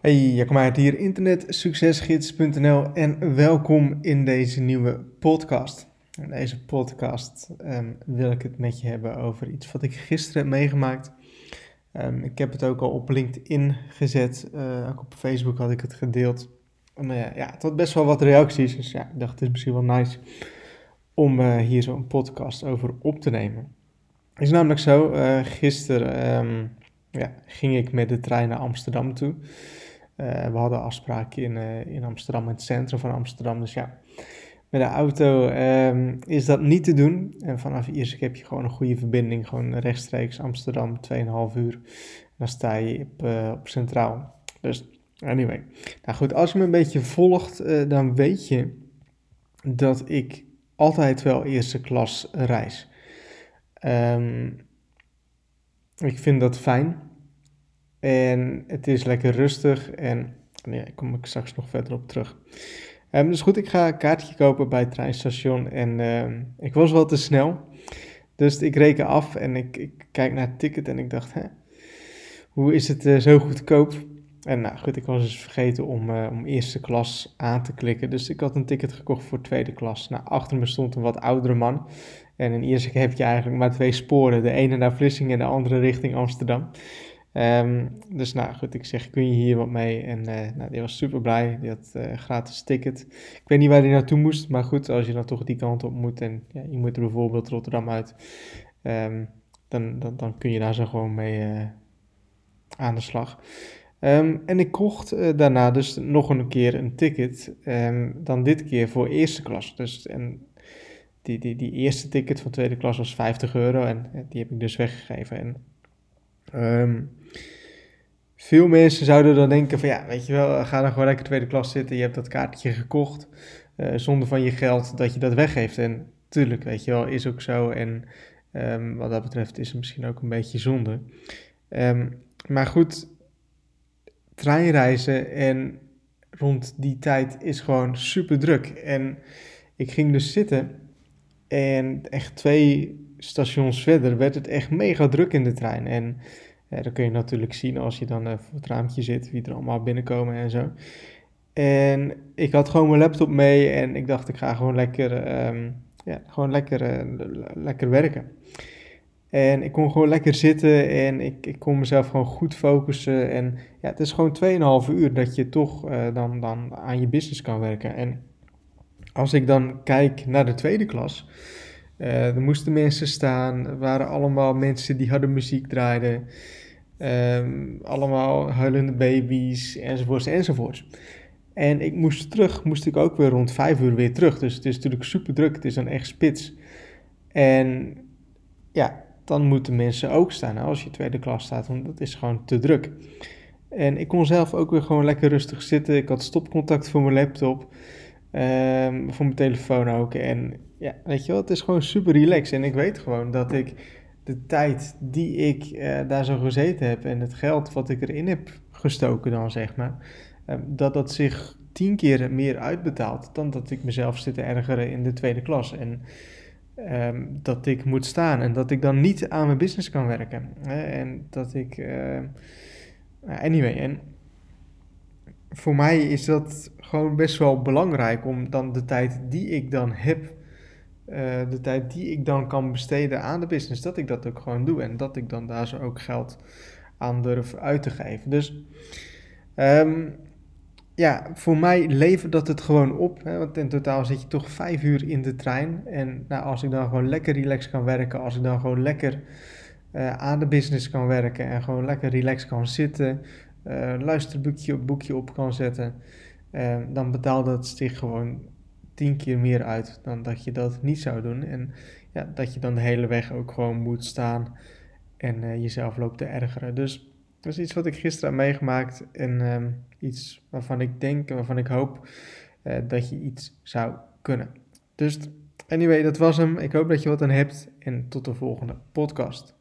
Hey, Jacob uit hier, internetsuccesgids.nl en welkom in deze nieuwe podcast. In deze podcast um, wil ik het met je hebben over iets wat ik gisteren heb meegemaakt. Um, ik heb het ook al op LinkedIn gezet, uh, ook op Facebook had ik het gedeeld. Maar ja, ja, het had best wel wat reacties, dus ja, ik dacht het is misschien wel nice om uh, hier zo'n podcast over op te nemen. Het is namelijk zo, uh, gisteren um, ja, ging ik met de trein naar Amsterdam toe. Uh, we hadden afspraken in, uh, in Amsterdam, in het centrum van Amsterdam. Dus ja, met de auto um, is dat niet te doen. En vanaf Iersek heb je gewoon een goede verbinding. Gewoon rechtstreeks Amsterdam, 2,5 uur. Dan sta je op, uh, op Centraal. Dus anyway. Nou goed, als je me een beetje volgt, dan weet je dat ik altijd wel eerste klas reis. Um, ik vind dat fijn. En het is lekker rustig en nee, daar kom ik straks nog verder op terug. Um, dus goed, ik ga een kaartje kopen bij het treinstation en uh, ik was wel te snel. Dus ik reken af en ik, ik, kijk naar het ticket en ik dacht, hè, hoe is het uh, zo goedkoop? En nou goed, ik was dus vergeten om, uh, om eerste klas aan te klikken. Dus ik had een ticket gekocht voor tweede klas. Nou, achter me stond een wat oudere man. En in Ierseke heb je eigenlijk maar twee sporen. De ene naar Vlissingen en de andere richting Amsterdam. Um, dus nou goed, ik zeg, kun je hier wat mee? En uh, nou, die was super blij, die had uh, gratis ticket. Ik weet niet waar hij naartoe moest, maar goed, als je dan toch die kant op moet en ja, je moet er bijvoorbeeld Rotterdam uit, um, dan, dan, dan kun je daar zo gewoon mee uh, aan de slag. Um, en ik kocht daarna dus nog een keer een ticket, dan dit keer voor eerste klas. Dus en die, die, die eerste ticket van tweede klas was 50 euro en die heb ik dus weggegeven. En Um, veel mensen zouden dan denken van ja, weet je wel, ga dan gewoon lekker tweede klas zitten. Je hebt dat kaartje gekocht uh, zonder van je geld dat je dat weggeeft. En tuurlijk, weet je wel, is ook zo. En um, wat dat betreft is het misschien ook een beetje zonde. Um, maar goed, treinreizen en rond die tijd is gewoon super druk. En ik ging dus zitten en echt twee stations verder werd het echt mega druk in de trein. En ja, dat kun je natuurlijk zien als je dan voor het raampje zit, wie er allemaal binnenkomen en zo. En ik had gewoon mijn laptop mee en ik dacht, ik ga gewoon lekker, um, ja, gewoon lekker, uh, lekker werken. En ik kon gewoon lekker zitten en ik, ik kon mezelf gewoon goed focussen. En ja, het is gewoon 2,5 uur dat je toch uh, dan, dan aan je business kan werken. En als ik dan kijk naar de tweede klas, uh, er moesten mensen staan, er waren allemaal mensen die hadden muziek draaiden. Um, allemaal huilende baby's, enzovoorts, enzovoorts. En ik moest terug, moest ik ook weer rond vijf uur weer terug. Dus het is natuurlijk super druk, het is dan echt spits. En ja, dan moeten mensen ook staan als je tweede klas staat, want dat is gewoon te druk. En ik kon zelf ook weer gewoon lekker rustig zitten. Ik had stopcontact voor mijn laptop, um, voor mijn telefoon ook. En ja, weet je wel, het is gewoon super relaxed. En ik weet gewoon dat ik de tijd die ik uh, daar zo gezeten heb en het geld wat ik erin heb gestoken dan, zeg maar, uh, dat dat zich tien keer meer uitbetaalt dan dat ik mezelf zit te ergeren in de tweede klas. En um, dat ik moet staan en dat ik dan niet aan mijn business kan werken. Hè? En dat ik... Uh, anyway, en voor mij is dat gewoon best wel belangrijk om dan de tijd die ik dan heb uh, de tijd die ik dan kan besteden aan de business, dat ik dat ook gewoon doe en dat ik dan daar zo ook geld aan durf uit te geven. Dus um, ja, voor mij levert dat het gewoon op, hè, want in totaal zit je toch vijf uur in de trein. En nou, als ik dan gewoon lekker relaxed kan werken, als ik dan gewoon lekker uh, aan de business kan werken en gewoon lekker relaxed kan zitten, luisterboekje op boekje op kan zetten, uh, dan betaalt dat zich gewoon tien keer meer uit dan dat je dat niet zou doen. En ja, dat je dan de hele weg ook gewoon moet staan en uh, jezelf loopt te ergeren. Dus dat is iets wat ik gisteren heb meegemaakt en um, iets waarvan ik denk en waarvan ik hoop dat je iets zou kunnen. Dus anyway, dat was hem. Ik hoop dat je wat aan hebt en tot de volgende podcast.